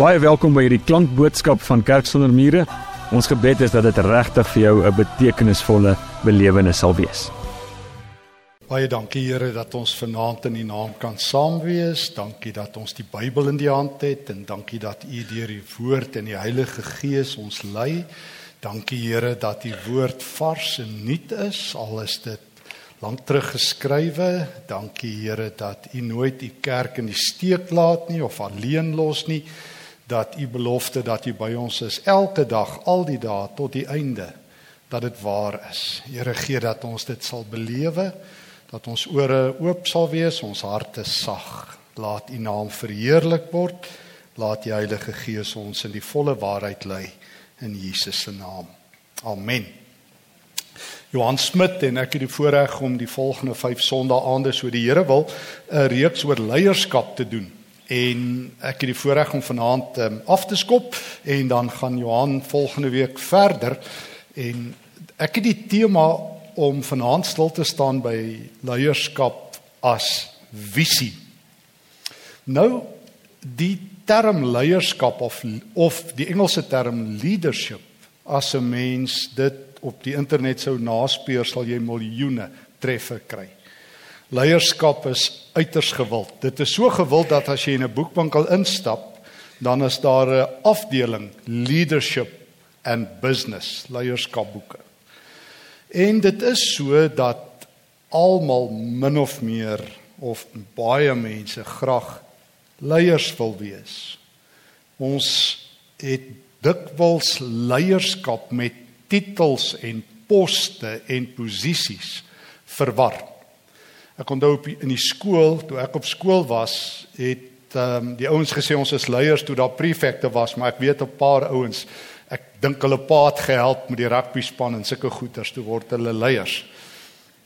Baie welkom by hierdie klankboodskap van Kerk sonder mure. Ons gebed is dat dit regtig vir jou 'n betekenisvolle belewenis sal wees. Baie dankie Here dat ons vanaand in U naam kan saam wees. Dankie dat ons die Bybel in die hand het en dankie dat U deur die woord en die Heilige Gees ons lei. Dankie Here dat U woord vars en nuut is al is dit lank terug geskrywe. Dankie Here dat U nooit U kerk in die steek laat nie of alleen los nie dat u belofte dat u by ons is elke dag al die dae tot die einde dat dit waar is. Here gee dat ons dit sal belewe dat ons ore oop sal wees, ons harte sag. Laat u naam verheerlik word. Laat die Heilige Gees ons in die volle waarheid lei in Jesus se naam. Amen. Johan Smit en ek het die voorreg om die volgende 5 Sondae-aande so die Here wil 'n reeks oor leierskap te doen en ek het die voorreg om vanaand um, af te skop en dan gaan Johan volgende week verder en ek het die tema om vanaand stil te staan by leierskap as visie. Nou die term leierskap of of die Engelse term leadership as 'n mens dit op die internet sou naspeur sal jy miljoene treffer kry. Leierskap is uiters gewild. Dit is so gewild dat as jy in 'n boekwinkel instap, dan is daar 'n afdeling leadership and business leierskapboeke. En dit is so dat almal min of meer of baie mense graag leiers wil wees. Ons het dikwels leierskap met titels en poste en posisies verwar. Ek onthou op in die skool, toe ek op skool was, het ehm um, die ouens gesê ons is leiers toe daar prefekte was, maar ek weet 'n paar ouens, ek dink hulle paat gehelp met die rugby span en sulke goeters toe word hulle leiers.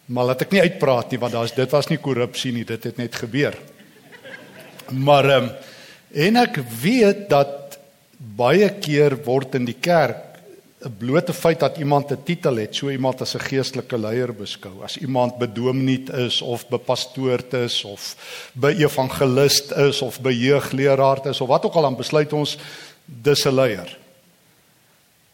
Maar laat ek nie uitpraat nie want daar's dit was nie korrupsie nie, dit het net gebeur. Maar ehm um, en ek weet dat baie keer word in die kerk 'n blote feit dat iemand 'n titel het, so iemand as 'n geestelike leier beskou. As iemand bedomineet is of bepastoord is of beevangelist is of bejeugleraar is of wat ook al dan besluit ons dis 'n leier.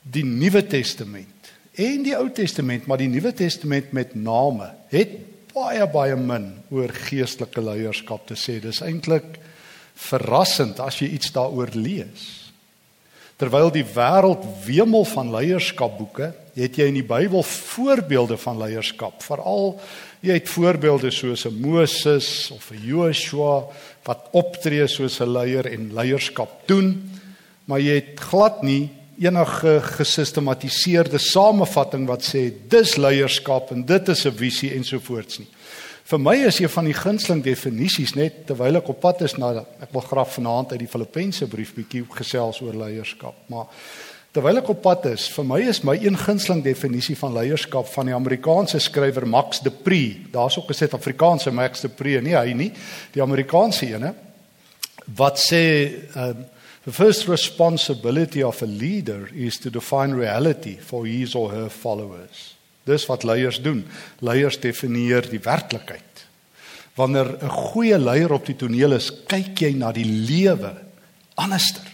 Die Nuwe Testament en die Ou Testament, maar die Nuwe Testament met name het baie baie min oor geestelike leierskap te sê. Dis eintlik verrassend as jy iets daaroor lees. Terwyl die wêreld wemel van leierskapboeke, het jy in die Bybel voorbeelde van leierskap. Veral jy het voorbeelde soos 'n Moses of 'n Joshua wat optree soos 'n leier en leierskap doen, maar jy het glad nie enige gesistematiseerde samevatting wat sê dis leierskap en dit is 'n visie ensovoorts nie. Vir my is een van die gunsteling definisies net terwyl ek op pad is na ek wil graag vanaand uit die Filippense brief bietjie gesels oor leierskap, maar terwyl ek op pad is, vir my is my een gunsteling definisie van leierskap van die Amerikaanse skrywer Max de Pree. Daar's ook 'n Suid-Afrikaanse Max de Pree, nie hy nie, die Amerikaanse ene wat sê um, the first responsibility of a leader is to define reality for his or her followers. Dis wat leiers doen. Leiers definieer die werklikheid. Wanneer 'n goeie leier op die toneel is, kyk jy na die lewe anderster.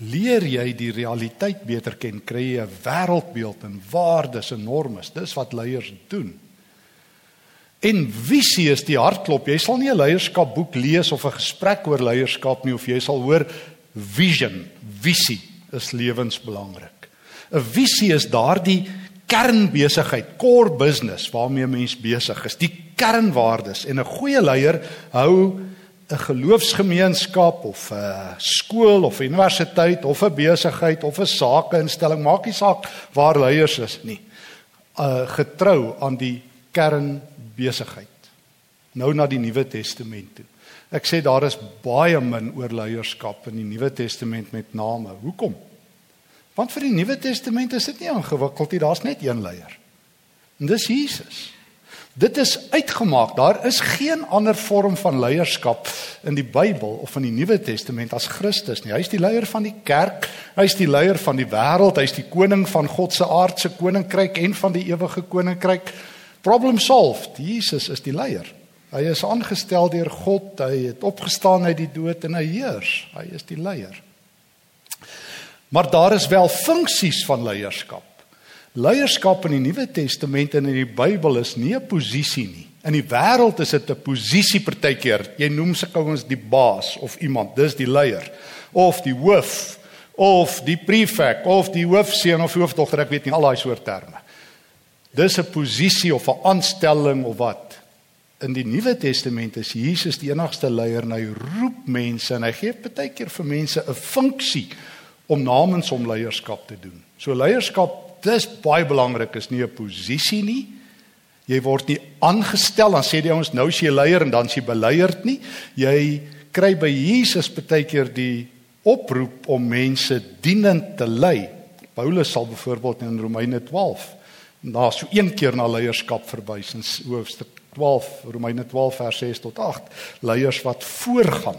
Leer jy die realiteit beter ken, kry jy 'n wêreldbeeld en waardes en normes. Dis wat leiers doen. En visie is die hartklop. Jy sal nie 'n leierskapboek lees of 'n gesprek oor leierskap nie of jy sal hoor vision, visie is lewensbelangrik. 'n Visie is daardie kernbesigheid, core business waarmee mens besig is, die kernwaardes en 'n goeie leier hou 'n geloofsgemeenskap of 'n skool of 'n universiteit of 'n besigheid of 'n sakeinstelling, maak nie saak waar leiers is nie, uh getrou aan die kernbesigheid. Nou na die Nuwe Testament toe. Ek sê daar is baie min oor leierskap in die Nuwe Testament met name. Hoekom? Want vir die Nuwe Testament is dit nie ingewikkeld nie, daar's net een leier. En dis Jesus. Dit is uitgemaak. Daar is geen ander vorm van leierskap in die Bybel of in die Nuwe Testament as Christus nie. Hy's die leier van die kerk, hy's die leier van die wêreld, hy's die koning van God se aardse koninkryk en van die ewige koninkryk. Problem solved. Jesus is die leier. Hy is aangestel deur God, hy het opgestaan uit die dood en hy heers. Hy is die leier. Maar daar is wel funksies van leierskap. Leierskap in die Nuwe Testament en in die Bybel is nie 'n posisie nie. In die wêreld is dit 'n posisie partykeer. Jy noem se ouens die baas of iemand, dis die leier of die hoof of die prefek of die hoofseun of hoofdogter, ek weet nie al daai soort terme. Dis 'n posisie of 'n aanstelling of wat. In die Nuwe Testament is Jesus die enigste leier en hy roep mense en hy gee partykeer vir mense 'n funksie om namens hom leierskap te doen. So leierskap dis baie belangrik is nie 'n posisie nie. Jy word nie aangestel dan sê die ouens nou is jy leier en dan is jy beleierd nie. Jy kry by Jesus baie keer die oproep om mense dienend te lei. Paulus sal byvoorbeeld in Romeine 12 na so een keer na leierskap verwys in hoofstuk 12 Romeine 12 vers 6 tot 8 leiers wat voorgaan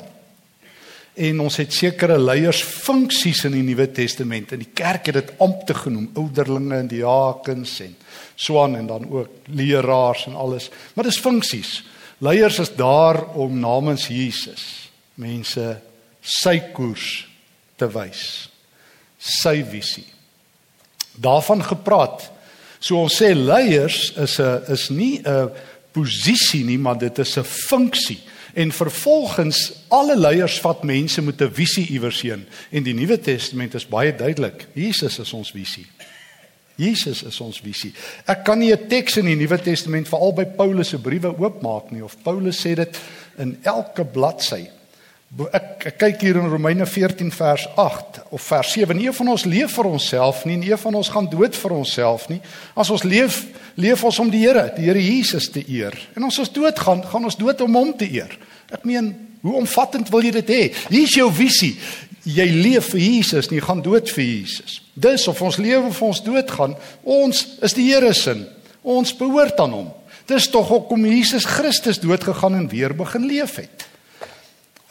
En ons het sekere leiersfunksies in die Nuwe Testament. In die kerk het dit ampte genoem, ouderlinge en diakens en swaan en dan ook leraars en alles. Maar dis funksies. Leiers is daar om namens Jesus mense sy koers te wys. Sy visie. Daarvan gepraat. So ons sê leiers is 'n is nie 'n posisie nie, maar dit is 'n funksie. En vervolgens alle leiers vat mense met 'n visie iewers heen. En die Nuwe Testament is baie duidelik. Jesus is ons visie. Jesus is ons visie. Ek kan nie 'n teks in die Nuwe Testament vir albei Paulus se briewe oopmaak nie of Paulus sê dit in elke bladsy. Ek, ek kyk hier in Romeine 14 vers 8 of vers 7. Nie van ons leef vir onsself nie, nie van ons gaan dood vir onsself nie. As ons leef leef ons om die Here, die Here Jesus te eer. En as ons doodgaan, gaan ons dood om hom te eer. Ek meen, hoe omvattend wil jy dit hê? Hier is jou visie. Jy leef vir Jesus, nie gaan dood vir Jesus. Dis of ons lewe of ons doodgaan, ons is die Here se. Ons behoort aan hom. Dis tog hoekom Jesus Christus dood gegaan en weer begin leef het.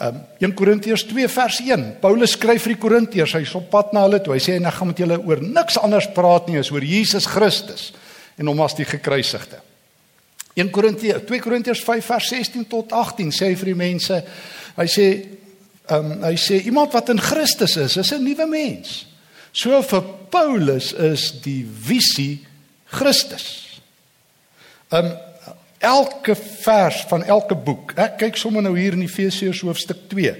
Um 1 Korintiërs 2 vers 1. Paulus skryf vir die Korintiërs, hy's op pad na hulle toe. Hy sê en ek gaan met julle oor niks anders praat nie as oor Jesus Christus en hom as die gekruisigde. 1 Korintiërs 2 Korintiërs 5 vers 16 tot 18 sê hy vir die mense, hy sê ehm um, hy sê iemand wat in Christus is, is 'n nuwe mens. So vir Paulus is die visie Christus. Ehm um, elke vers van elke boek. Ek kyk sommer nou hier in Efesiërs hoofstuk 2.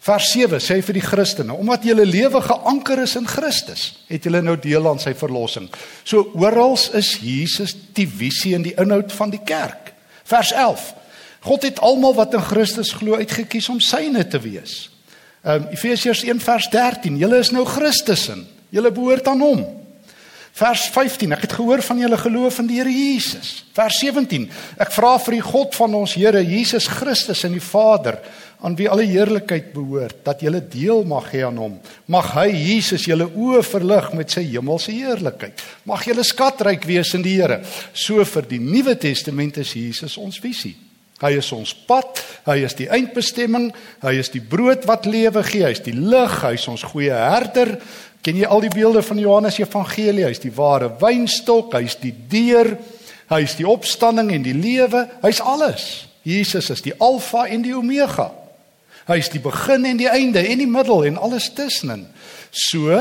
Vers 7 sê vir die Christene, omdat julle lewe geanker is in Christus, het julle nou deel aan sy verlossing. So oral is Jesus die visie en die inhoud van die kerk. Vers 11. God het almal wat in Christus glo uitgekies om syne te wees. Um Efesiërs 1 vers 13. Julle is nou Christusin. Julle behoort aan hom. Vers 15. Ek het gehoor van julle geloof in die Here Jesus. Vers 17. Ek vra vir die God van ons Here Jesus Christus en die Vader aan wie alle heerlikheid behoort dat julle deel mag hê aan hom. Mag hy Jesus julle oë verlig met sy hemelse heerlikheid. Mag julle skatryk wees in die Here. So vir die Nuwe Testament is Jesus ons visie. Hy is ons pad, hy is die eindbestemming, hy is die brood wat lewe gee, hy is die lig, hy is ons goeie herder, Ken jy al die beelde van Johannes Evangelie? Hy's die ware wynstok, hy's die deur, hy's die opstanding en die lewe, hy's alles. Jesus is die alfa en die omega. Hy's die begin en die einde en die middel en alles tussenin. So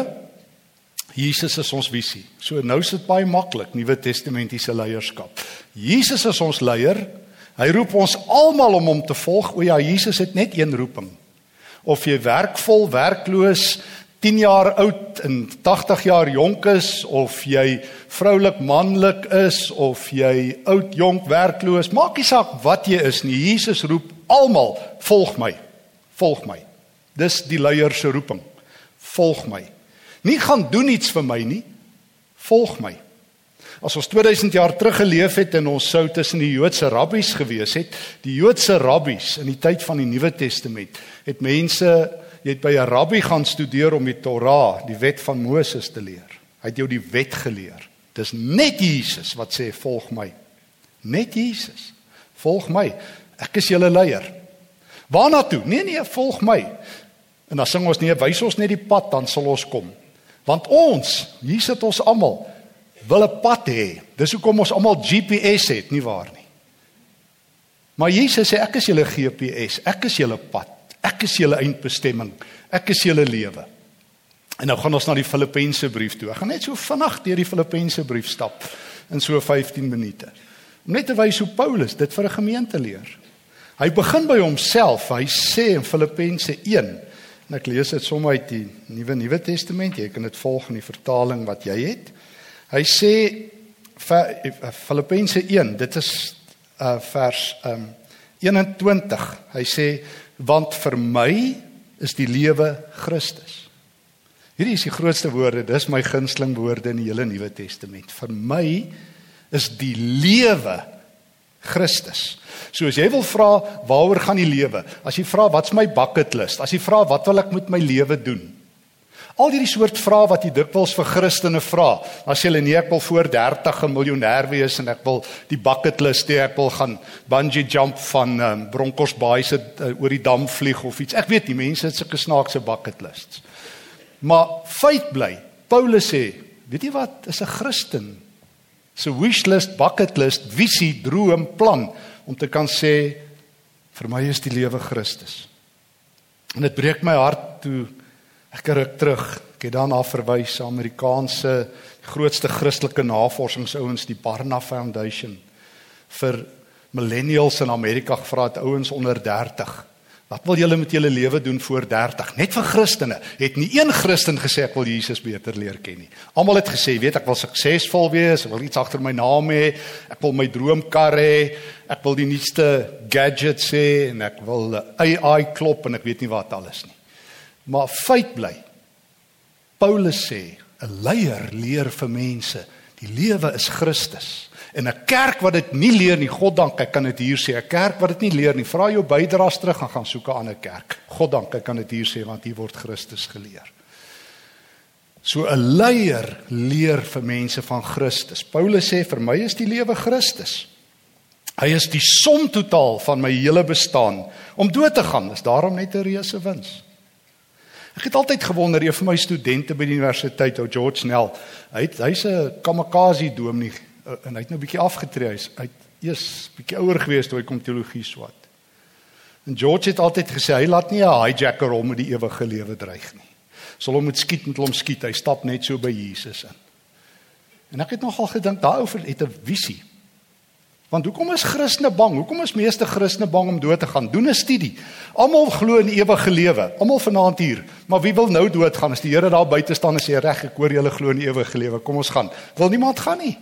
Jesus is ons visie. So nou is dit baie maklik, Nuwe Testamentiese leierskap. Jesus is ons leier. Hy roep ons almal om hom te volg. O ja, Jesus het net een roeping. Of jy werkvol, werkloos, 10 jaar oud en 80 jaar jonk is of jy vroulik manlik is of jy oud jonk werkloos maak nie saak wat jy is nie. Jesus roep almal volg my volg my. Dis die leier se roeping. Volg my. Nie gaan doen iets vir my nie volg my as ons 2000 jaar terug geleef het en ons sou tussen die Joodse rabbies gewees het die Joodse rabbies in die tyd van die Nuwe Testament het mense jy het by 'n rabbi gaan studeer om die Torah, die wet van Moses te leer. Hy het jou die wet geleer. Dis net Jesus wat sê volg my. Net Jesus. Volg my. Ek is julle leier. Waarna toe? Nee nee, volg my. En dan sing ons nee, wys ons net die pad dan sal ons kom. Want ons, hier sit ons almal, wil 'n pad hê. Dis hoekom ons almal GPS het, nie waar nie? Maar Jesus sê ek is julle GPS, ek is julle pad. Ek is julle eindbestemming. Ek is julle lewe. En nou gaan ons na die Filippense brief toe. Ek gaan net so vinnig deur die Filippense brief stap in so 15 minute. Om net te wys hoe Paulus dit vir 'n gemeente leer. Hy begin by homself. Hy sê in Filippense 1 en ek lees dit sommer uit die Nuwe Nuwe Testament. Jy kan dit volg in die vertaling wat jy het. Hy sê Filippense 1, dit is uh vers um 21. Hy sê want vir my is die lewe Christus. Hierdie is die grootste woorde, dis my gunsteling woorde in die hele Nuwe Testament. Vir my is die lewe Christus. So as jy wil vra waaroor gaan die lewe? As jy vra wat's my bucket list? As jy vra wat wil ek met my lewe doen? Al hierdie soort vrae wat jy dikwels vir Christene vra. As jy nee ek wil voor 30 'n miljonair wees en ek wil die bucket list hê, ek wil gaan bungee jump van um, Bronkhorstbaai se uh, oor die dam vlieg of iets. Ek weet nie mense het sulke snaakse bucket lists. Maar feit bly, Paulus sê, weet jy wat, is 'n Christen se wishlist, bucketlist, visie, droom, plan om te kan sê vir my is die lewe Christus. En dit breek my hart toe ek ruk terug. Ek het daarna verwys na Amerikaanse grootste Christelike navorsingsouens, die Barna Foundation vir millennials in Amerika gevra het ouens onder 30 Wat wil julle met julle lewe doen voor 30? Net vir Christene. Het nie een Christen gesê ek wil Jesus beter leer ken nie. Almal het gesê, weet ek wil suksesvol wees, ek wil iets agter my naam hê, ek wil my droomkar hê, ek wil die nuutste gadgets hê en ek wil AI klop en ek weet nie wat alles nie. Maar feit bly. Paulus sê, 'n leier leer vir mense, die lewe is Christus. En 'n kerk wat dit nie leer nie, God dank, ek kan dit hier sê, 'n kerk wat dit nie leer nie, vra jou bydraes terug en gaan soek 'n ander kerk. God dank, ek kan dit hier sê want hier word Christus geleer. So 'n leier leer vir mense van Christus. Paulus sê vir my is die lewe Christus. Hy is die som totaal van my hele bestaan. Om dood te gaan is daarom net 'n reuse wins. Ek het altyd gewonder, een van my studente by die universiteit, ou George Snell, hy het hy's 'n kamikaze dominee Eh, en hy het nou 'n bietjie afgetree. Hy's hy eers bietjie ouer gewees toe hy kom teologie swat. En George het altyd gesê hy laat nie 'n hijacker hom met die ewige lewe dreig nie. Sal hom moet skiet met hom skiet. Hy stap net so by Jesus in. En ek het nogal gedink daaroor het 'n visie. Want hoekom is Christene bang? Hoekom is meeste Christene bang om dood te gaan? Doen 'n studie. Almal glo in ewige lewe. Almal vanaand hier. Maar wie wil nou doodgaan as die Here daar buite staan en sê reg ek hoor julle glo in ewige lewe. Kom ons gaan. Wil niemand gaan nie.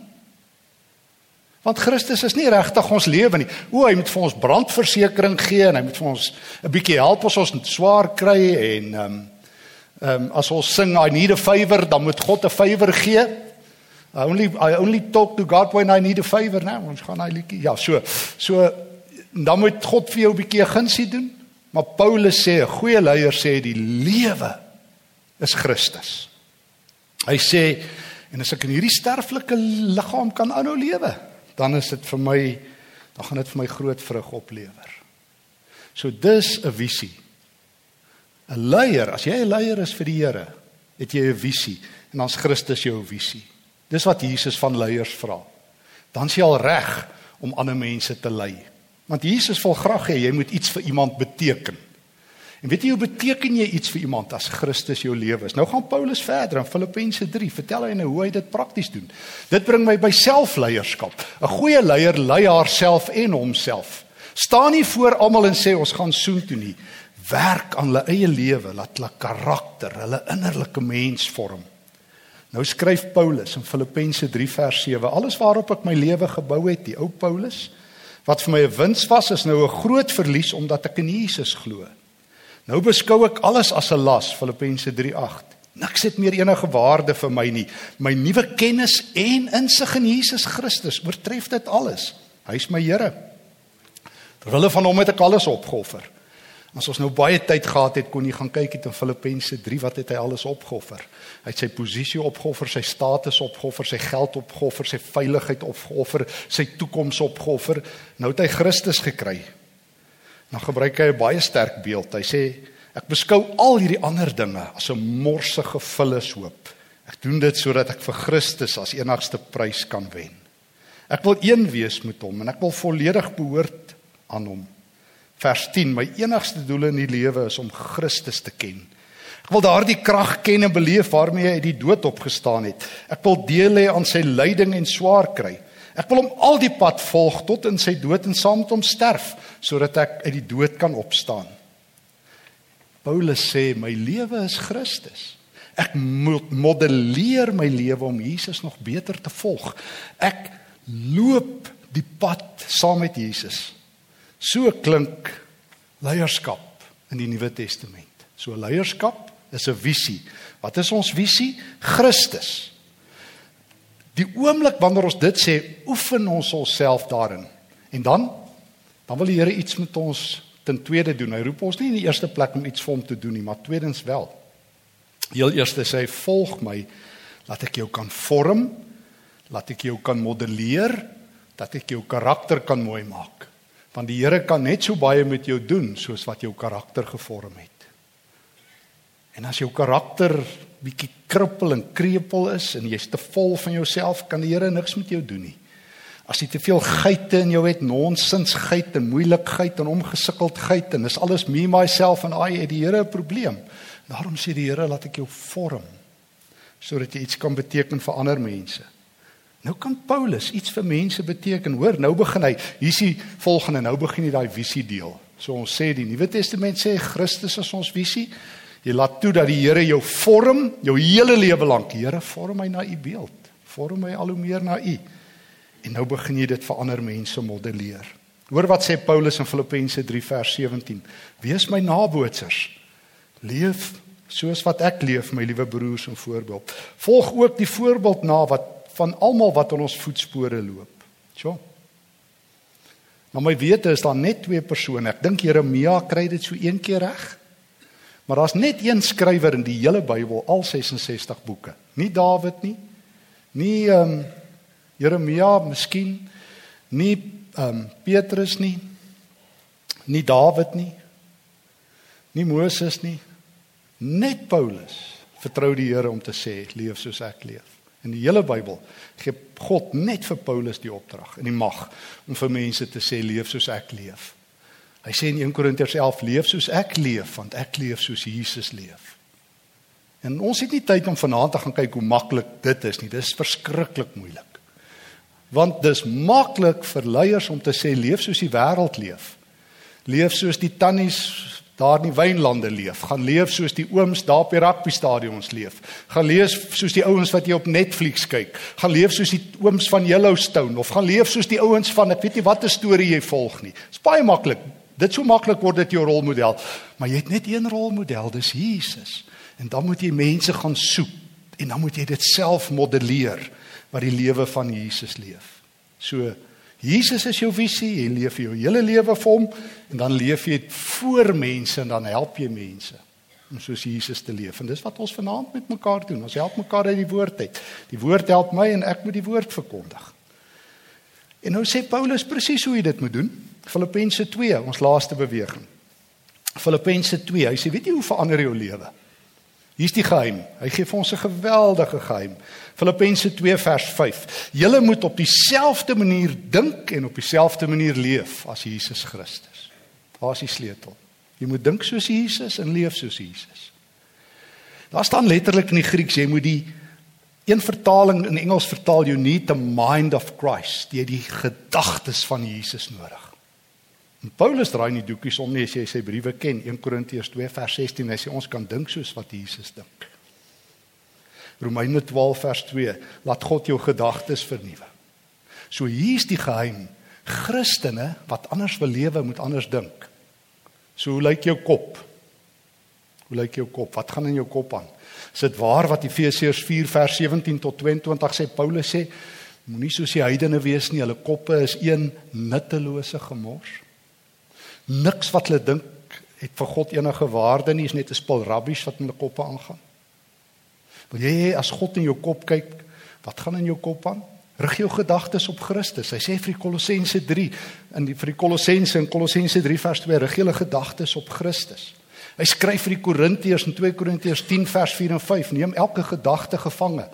Want Christus is nie regtig ons lewe nie. O, hy moet vir ons brandversekering gee en hy moet vir ons 'n bietjie help as ons swaar kry en ehm um, ehm um, as ons sing I need a favor, dan moet God 'n favor gee. I only I only talk to God when I need a favor nou. Ons gaan hy liedjie. Ja, so. So dan moet God vir jou 'n bietjie gunsie doen. Maar Paulus sê 'n goeie leier sê die lewe is Christus. Hy sê en as ek in hierdie sterflike liggaam kan aanhou lewe, dan is dit vir my dan gaan dit vir my groot vrug oplewer. So dis 'n visie. 'n Leier, as jy 'n leier is vir die Here, het jy 'n visie en dan's Christus jou visie. Dis wat Jesus van leiers vra. Dan s'jy al reg om ander mense te lei. Want Jesus wil graag hê jy moet iets vir iemand beteken. En weet jy hoe beteken jy iets vir iemand as Christus jou lewe is? Nou gaan Paulus verder in Filippense 3. Vertel hy nou hoe hy dit prakties doen. Dit bring my by selfleierskap. 'n Goeie leier lei haarself en homself. Staan nie voor almal en sê ons gaan soen toe nie. Werk aan hulle eie lewe, laat hulle karakter, hulle innerlike mens vorm. Nou skryf Paulus in Filippense 3 vers 7: Alles waarop ek my lewe gebou het, die ou Paulus, wat vir my 'n wins was, is nou 'n groot verlies omdat ek in Jesus glo. Nou beskou ek alles as 'n las, Filippense 3:8. Niks het meer enige waarde vir my nie. My nuwe kennis en insig in Jesus Christus oortref dit alles. Hy is my Here. Terwille van hom het ek alles opgeoffer. As ons nou baie tyd gehad het, kon jy gaan kyk het in Filippense 3 wat het hy alles opgeoffer. Hy het sy posisie opgeoffer, sy status opgeoffer, sy geld opgeoffer, sy veiligheid opgeoffer, sy toekoms opgeoffer. Nou het hy Christus gekry. Dan gebruik hy 'n baie sterk beeld. Hy sê ek beskou al hierdie ander dinge as 'n morsige vullishoop. Ek doen dit sodat ek vir Christus as enigste prys kan wen. Ek wil een wees met hom en ek wil volledig behoort aan hom. Vers 10: My enigste doel in die lewe is om Christus te ken. Ek wil daardie krag ken en beleef waarmee hy uit die dood opgestaan het. Ek wil deel hê aan sy lyding en swaar kry. Ek wil hom al die pad volg tot in sy dood en saam met hom sterf sodat ek uit die dood kan opstaan. Paulus sê my lewe is Christus. Ek modelleer my lewe om Jesus nog beter te volg. Ek loop die pad saam met Jesus. So klink leierskap in die Nuwe Testament. So leierskap is 'n visie. Wat is ons visie? Christus. Die oomblik wanneer ons dit sê, oefen ons onsself daarin. En dan dan wil die Here iets met ons ten tweede doen. Hy roep ons nie in die eerste plek om iets vir hom te doen nie, maar tweedens wel. Heel eerste sê hy volg my, laat ek jou kan vorm, laat ek jou kan modelleer, dat ek jou karakter kan mooi maak. Want die Here kan net so baie met jou doen soos wat jou karakter gevorm het. En as jou karakter bietjie krippel en krepeel is en jy's te vol van jouself, kan die Here niks met jou doen nie. As jy te veel geite in jou het, nonsens geite, moeilikheid en omgesukkeldheid en dis alles me myself en I het die Here 'n probleem. Daarom sê die Here laat ek jou vorm sodat jy iets kan beteken vir ander mense. Nou kan Paulus iets vir mense beteken. Hoor, nou begin hy. Hier is die volgende. Nou begin hy daai visie deel. So ons sê die Nuwe Testament sê Christus is ons visie. Jy laat toe dat die Here jou vorm jou hele lewe lank. Here, vorm my na u beeld. Vorm my al hoe meer na u. En nou begin jy dit vir ander mense modelleer. Hoor wat sê Paulus in Filippense 3 vers 17. Wees my nabootsers. Leef soos wat ek leef, my liewe broers en voorbeeld. Volg ook die voorbeeld na wat van almal wat in ons voetspore loop. Sjoe. Maar my wete is daar net twee persone. Ek dink Jeremia kry dit so een keer reg. Maar daar's net een skrywer in die hele Bybel, al 66 boeke. Nie Dawid nie. Nie ehm um, Jeremia miskien nie ehm um, Petrus nie nie Dawid nie nie Moses nie net Paulus vertrou die Here om te sê leef soos ek leef in die hele Bybel gee God net vir Paulus die opdrag en die mag om vir mense te sê leef soos ek leef. Hy sê in 1 Korintiërs 11 leef soos ek leef want ek leef soos Jesus leef. En ons het nie tyd om vanaand te gaan kyk hoe maklik dit is nie. Dis verskriklik moeilik. Want dis maklik vir leiers om te sê leef soos die wêreld leef. Leef soos die tannies daar in die wynlande leef. Gaan leef soos die ooms daar op die rugby stadions leef. Gaan leef soos die ouens wat jy op Netflix kyk. Gaan leef soos die ooms van Yellowstone of gaan leef soos die ouens van ek weet nie watter storie jy volg nie. Dit's baie maklik. Dit so maklik word dit jou rolmodel. Maar jy het net een rolmodel, dis Jesus. En dan moet jy mense gaan soek en dan moet jy dit self modelleer wat die lewe van Jesus leef. So Jesus is jou visie, jy leef jou hele lewe vir hom en dan leef jy vir mense en dan help jy mense om soos Jesus te leef. En dis wat ons vanaand met mekaar doen. Ons help mekaar uit die woord uit. Die woord help my en ek moet die woord verkondig. En nou sê Paulus presies hoe jy dit moet doen. Filippense 2, ons laaste beweging. Filippense 2, hy sê weet jy hoe verander jou lewe? Hier's die geheim. Hy gee vir ons 'n geweldige geheim. Filippense 2 vers 5. Julle moet op dieselfde manier dink en op dieselfde manier leef as Jesus Christus. Waar is die sleutel? Jy moet dink soos Jesus en leef soos Jesus. Daar staan letterlik in die Grieks jy moet die een vertaling in Engels vertaal you need the mind of Christ. Jy het die gedagtes van Jesus nodig. En Paulus draai nie doekies om nie as jy sy briewe ken. 1 Korintiërs 2 vers 16 hy sê ons kan dink soos wat Jesus dink. Romeine 12 vers 2 laat God jou gedagtes vernuwe. So hier's die geheim. Christene wat anders wil lewe moet anders dink. So hoe lyk jou kop? Hoe lyk jou kop? Wat gaan in jou kop aan? Is dit waar wat Efesiërs 4 vers 17 tot 22 sê Paulus sê moenie soos die heidene wees nie, hulle koppe is een nuttelose gemors. Niks wat hulle dink het vir God enige waarde nie, is net 'n spul rabbies wat in hulle koppe aangaan. Wil jy as God in jou kop kyk, wat gaan in jou kop aan? Rig jou gedagtes op Christus. Hy sê vir die Kolossense 3 in die vir die Kolossense in Kolossense 3 vers 2, rig julle gedagtes op Christus. Hy skryf vir die Korintiërs in 2 Korintiërs 10 vers 4 en 5, neem elke gedagte gevange.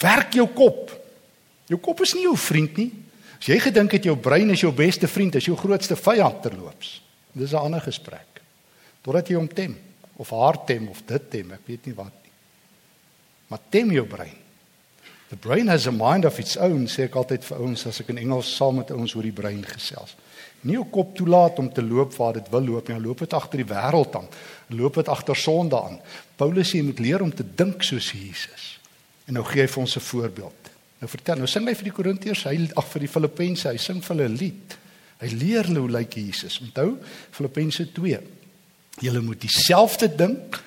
Werk jou kop. Jou kop is nie jou vriend nie. As jy gedink het jou brein is jou beste vriend, is jou grootste vyand terloops. Dis 'n ander gesprek. Totdat jy hom tem of haar tem of dit tem, ek weet nie wat nie. Maar tem jou brein. The brain has a mind of its own, sê ek altyd vir ouens as ek in Engels saam met ouens oor die brein gesels. Nie jou kop toelaat om te loop waar dit wil loop nie, loop dit agter die wêreld aan. Loop dit agter sonde aan. Paulus sê jy moet leer om te dink soos Jesus. En nou gee hy vir ons 'n voorbeeld. Nou vertel, nou sing hy vir die Korintiërs, hy ag vir die Filippense, hy sing vir hulle 'n lied. Hy leer hulle hoe lyk Jesus. Onthou Filippense 2. Julle moet dieselfde dink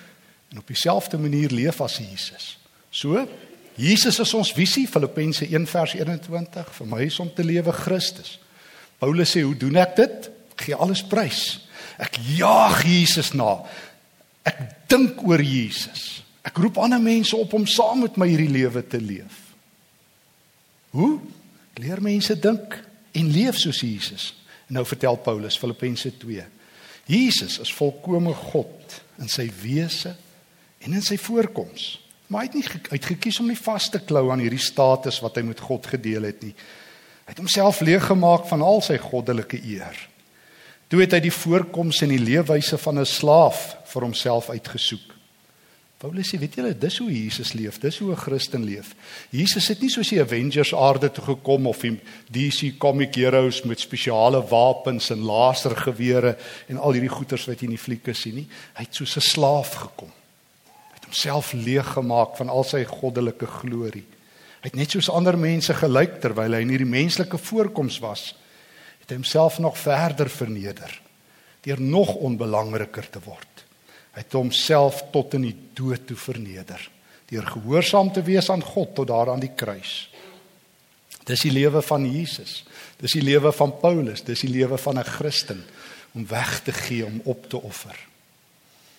en op dieselfde manier leef as Jesus. So Jesus is ons visie Filippense 1 vers 21 vir my is om te lewe Christus. Paulus sê hoe doen ek dit? Ek gee alles prys. Ek jaag Jesus na. Ek dink oor Jesus. Ek roep ander mense op om saam met my hierdie lewe te leef. Hoe? Leer mense dink en leef soos Jesus. En nou vertel Paulus Filippense 2. Jesus is volkome God in sy wese en in sy voorkoms. Maar hy het nie uitgekies om nie vas te klou aan hierdie status wat hy met God gedeel het nie. Hy het homself leeg gemaak van al sy goddelike eer. Toe het hy die voorkoms en die leefwyse van 'n slaaf vir homself uitgesoek. Paulus sê, weet julle, dis hoe Jesus leef, dis hoe 'n Christen leef. Jesus het nie soos die Avengers aarde toe gekom of die DC comic heroes met spesiale wapens en lasergewere en al hierdie goeters wat jy in die flieke sien nie. Hy het soos 'n slaaf gekom homself leeg gemaak van al sy goddelike glorie. Hy het net soos ander mense gelyk terwyl hy in hierdie menslike voorkoms was, het hy homself nog verder verneder deur nog onbelangriker te word. Hy het homself tot in die dood toe verneder deur gehoorsaam te wees aan God tot daar aan die kruis. Dis die lewe van Jesus. Dis die lewe van Paulus, dis die lewe van 'n Christen om weg te gee om op te offer.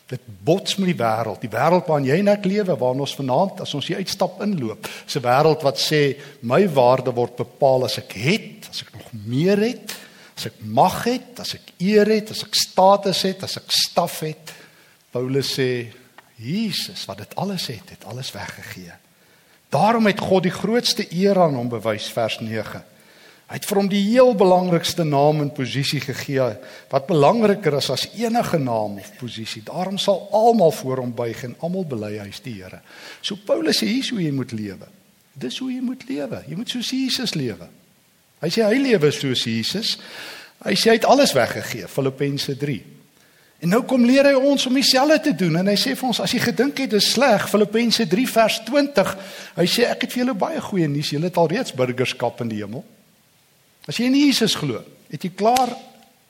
Dit bots met die wêreld, die wêreld waarin jy en ek lewe, waarin ons vanaand as ons hier uitstap inloop. 'n Wêreld wat sê my waarde word bepaal as ek het, as ek nog meer het, as ek mag het, as ek eer het, as ek status het, as ek staf het. Paulus sê Jesus wat dit alles het, het alles weggegee. Daarom het God die grootste eer aan hom bewys vers 9. Hy het vir hom die heel belangrikste naam en posisie gegee wat belangriker is as enige naam of posisie. Daarom sal almal voor hom buig en almal bely hy is die Here. So Paulus sê hier hoe jy moet lewe. Dis hoe jy moet lewe. Jy moet soos Jesus lewe. Hy sê hy lewe soos Jesus. Hy sê hy het alles weggegee. Filippense 3. En nou kom leer hy ons om dieselfde te doen en hy sê vir ons as jy gedink het dit is sleg Filippense 3 vers 20. Hy sê ek het vir julle baie goeie nuus. Julle het alreeds burgerskap in die hemel. As jy in Jesus glo, het jy klaar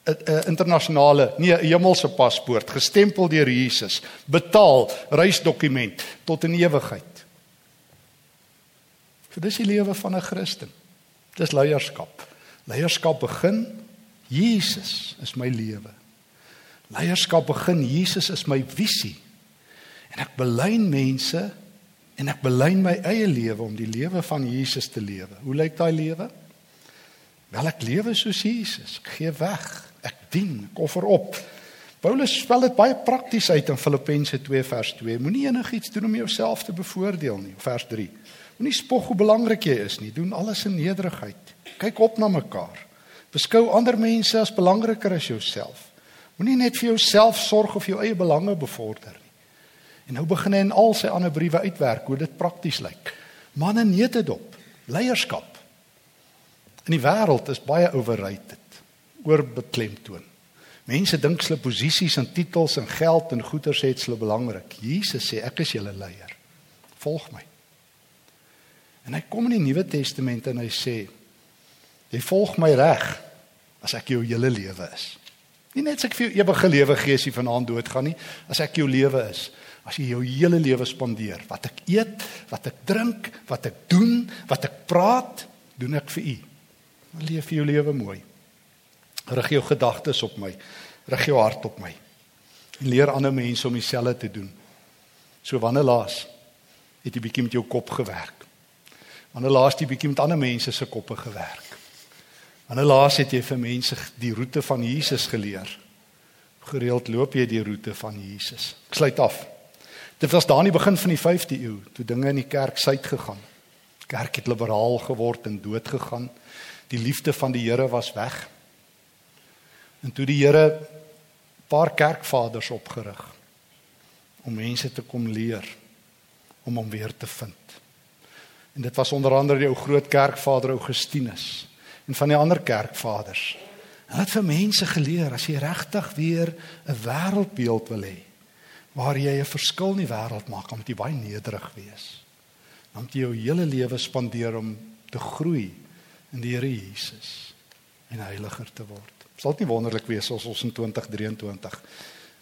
'n internasionale, nee, 'n hemelse paspoort gestempel deur Jesus, betaal, reisdokument tot in ewigheid. So dis die lewe van 'n Christen. Dis leierskap. Leierskap begin Jesus is my lewe. Leierskap begin Jesus is my visie. En ek belyn mense en ek belyn my eie lewe om die lewe van Jesus te lewe. Hoe lyk daai lewe? Wel ek lewe soos Jesus. Ek gee weg. Ek dien, ek offer op. Paulus spel dit baie prakties uit in Filippense 2 vers 2. Moenie enigiets doen om jouself te bevoordeel nie. Vers 3. Moenie spog hoe belangrik jy is nie. Doen alles in nederigheid. Kyk op na mekaar. Beskou ander mense as belangriker as jouself. Moenie net vir jouself sorg of jou eie belange bevorder nie. En nou begin hy in al sy ander briewe uitwerk hoe dit prakties lyk. Manne neet dit op. Leierskap In die wêreld is baie overrated, oorbeklemtoon. Mense dink hulle posisies en titels en geld en goederes het hulle belangrik. Jesus sê ek is julle leier. Volg my. En hy kom in die Nuwe Testament en hy sê jy volg my reg as ek jou hele lewe is. Nie net as ek vir jou ewige lewe gee as jy vanaand doodgaan nie, as ek jou lewe is. As jy jou hele lewe spandeer, wat ek eet, wat ek drink, wat ek doen, wat ek praat, doen ek vir U. Leef jou lewe mooi. Rig jou gedagtes op my. Rig jou hart op my. En leer ander mense om dieselfde te doen. So wanneer laas het jy bietjie met jou kop gewerk? Wanneer laas het jy bietjie met ander mense se koppe gewerk? Wanneer laas het jy vir mense die roete van Jesus geleer? Gereeld loop jy die roete van Jesus. Ek sluit af. Dit was daar in die begin van die 5de eeu toe dinge in die kerk suid gegaan. Kerk het liberaal geword en dood gegaan die liefde van die Here was weg. En toe die Here paar kerkvaders opgerig. om mense te kom leer om hom weer te vind. En dit was onder andere die ou groot kerkvader Augustinus en van die ander kerkvaders. Hulle het vir mense geleer as jy regtig weer 'n wêreldbeeld wil hê waar jy 'n verskil in die wêreld maak, moet jy baie nederig wees. Dan moet jy jou hele lewe spandeer om te groei in die Here Jesus en heiliger te word. Sal dit nie wonderlik wees as ons in 2023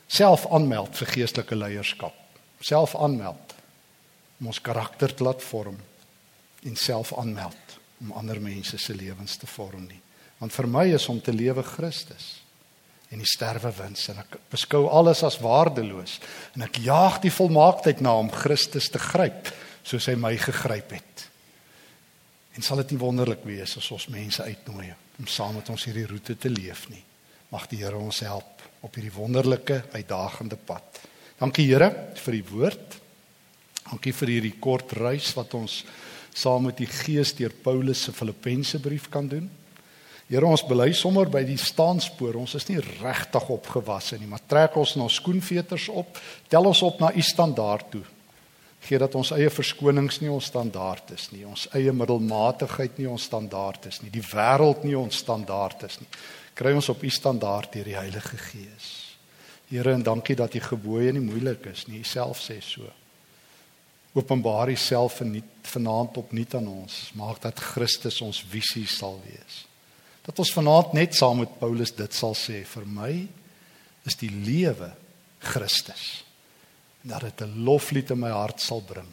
self aanmeld vir geestelike leierskap, self aanmeld om ons karakter te laat vorm en self aanmeld om ander mense se lewens te vorm nie. Want vir my is om te lewe Christus en die sterwe wins en ek beskou alles as waardeloos en ek jaag die volmaaktheid na om Christus te gryp soos hy my gegryp het. En sal dit nie wonderlik wees as ons mense uitnooi om saam met ons hierdie roete te leef nie. Mag die Here ons help op hierdie wonderlike uitdagende pad. Dankie Here vir die woord. Dankie vir hierdie kort reis wat ons saam met die Gees deur Paulus se Filippense brief kan doen. Here ons bely sommer by die staanspoor. Ons is nie regtig opgewasse nie, maar trek ons na skoenveters op, tel ons op na u standaard toe. Gee dat ons eie verskonings nie ons standaard is nie, ons eie middelmatigheid nie ons standaard is nie, die wêreld nie ons standaard is nie. Kry ons op u standaard deur die Heilige Gees. Here en dankie dat u gebooie nie moeilik is nie, u self sê so. Openbaar u self in vanaand opnuut aan ons, maak dat Christus ons visie sal wees. Dat ons vanaand net saam met Paulus dit sal sê vir my is die lewe Christus. Dat dit 'n loflied in my hart sal bring.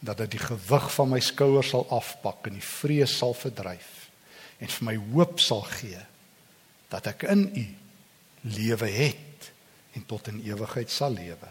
Dat dit die gewig van my skouers sal afpak en die vrees sal verdryf en vir my hoop sal gee dat ek in u lewe het en tot in ewigheid sal lewe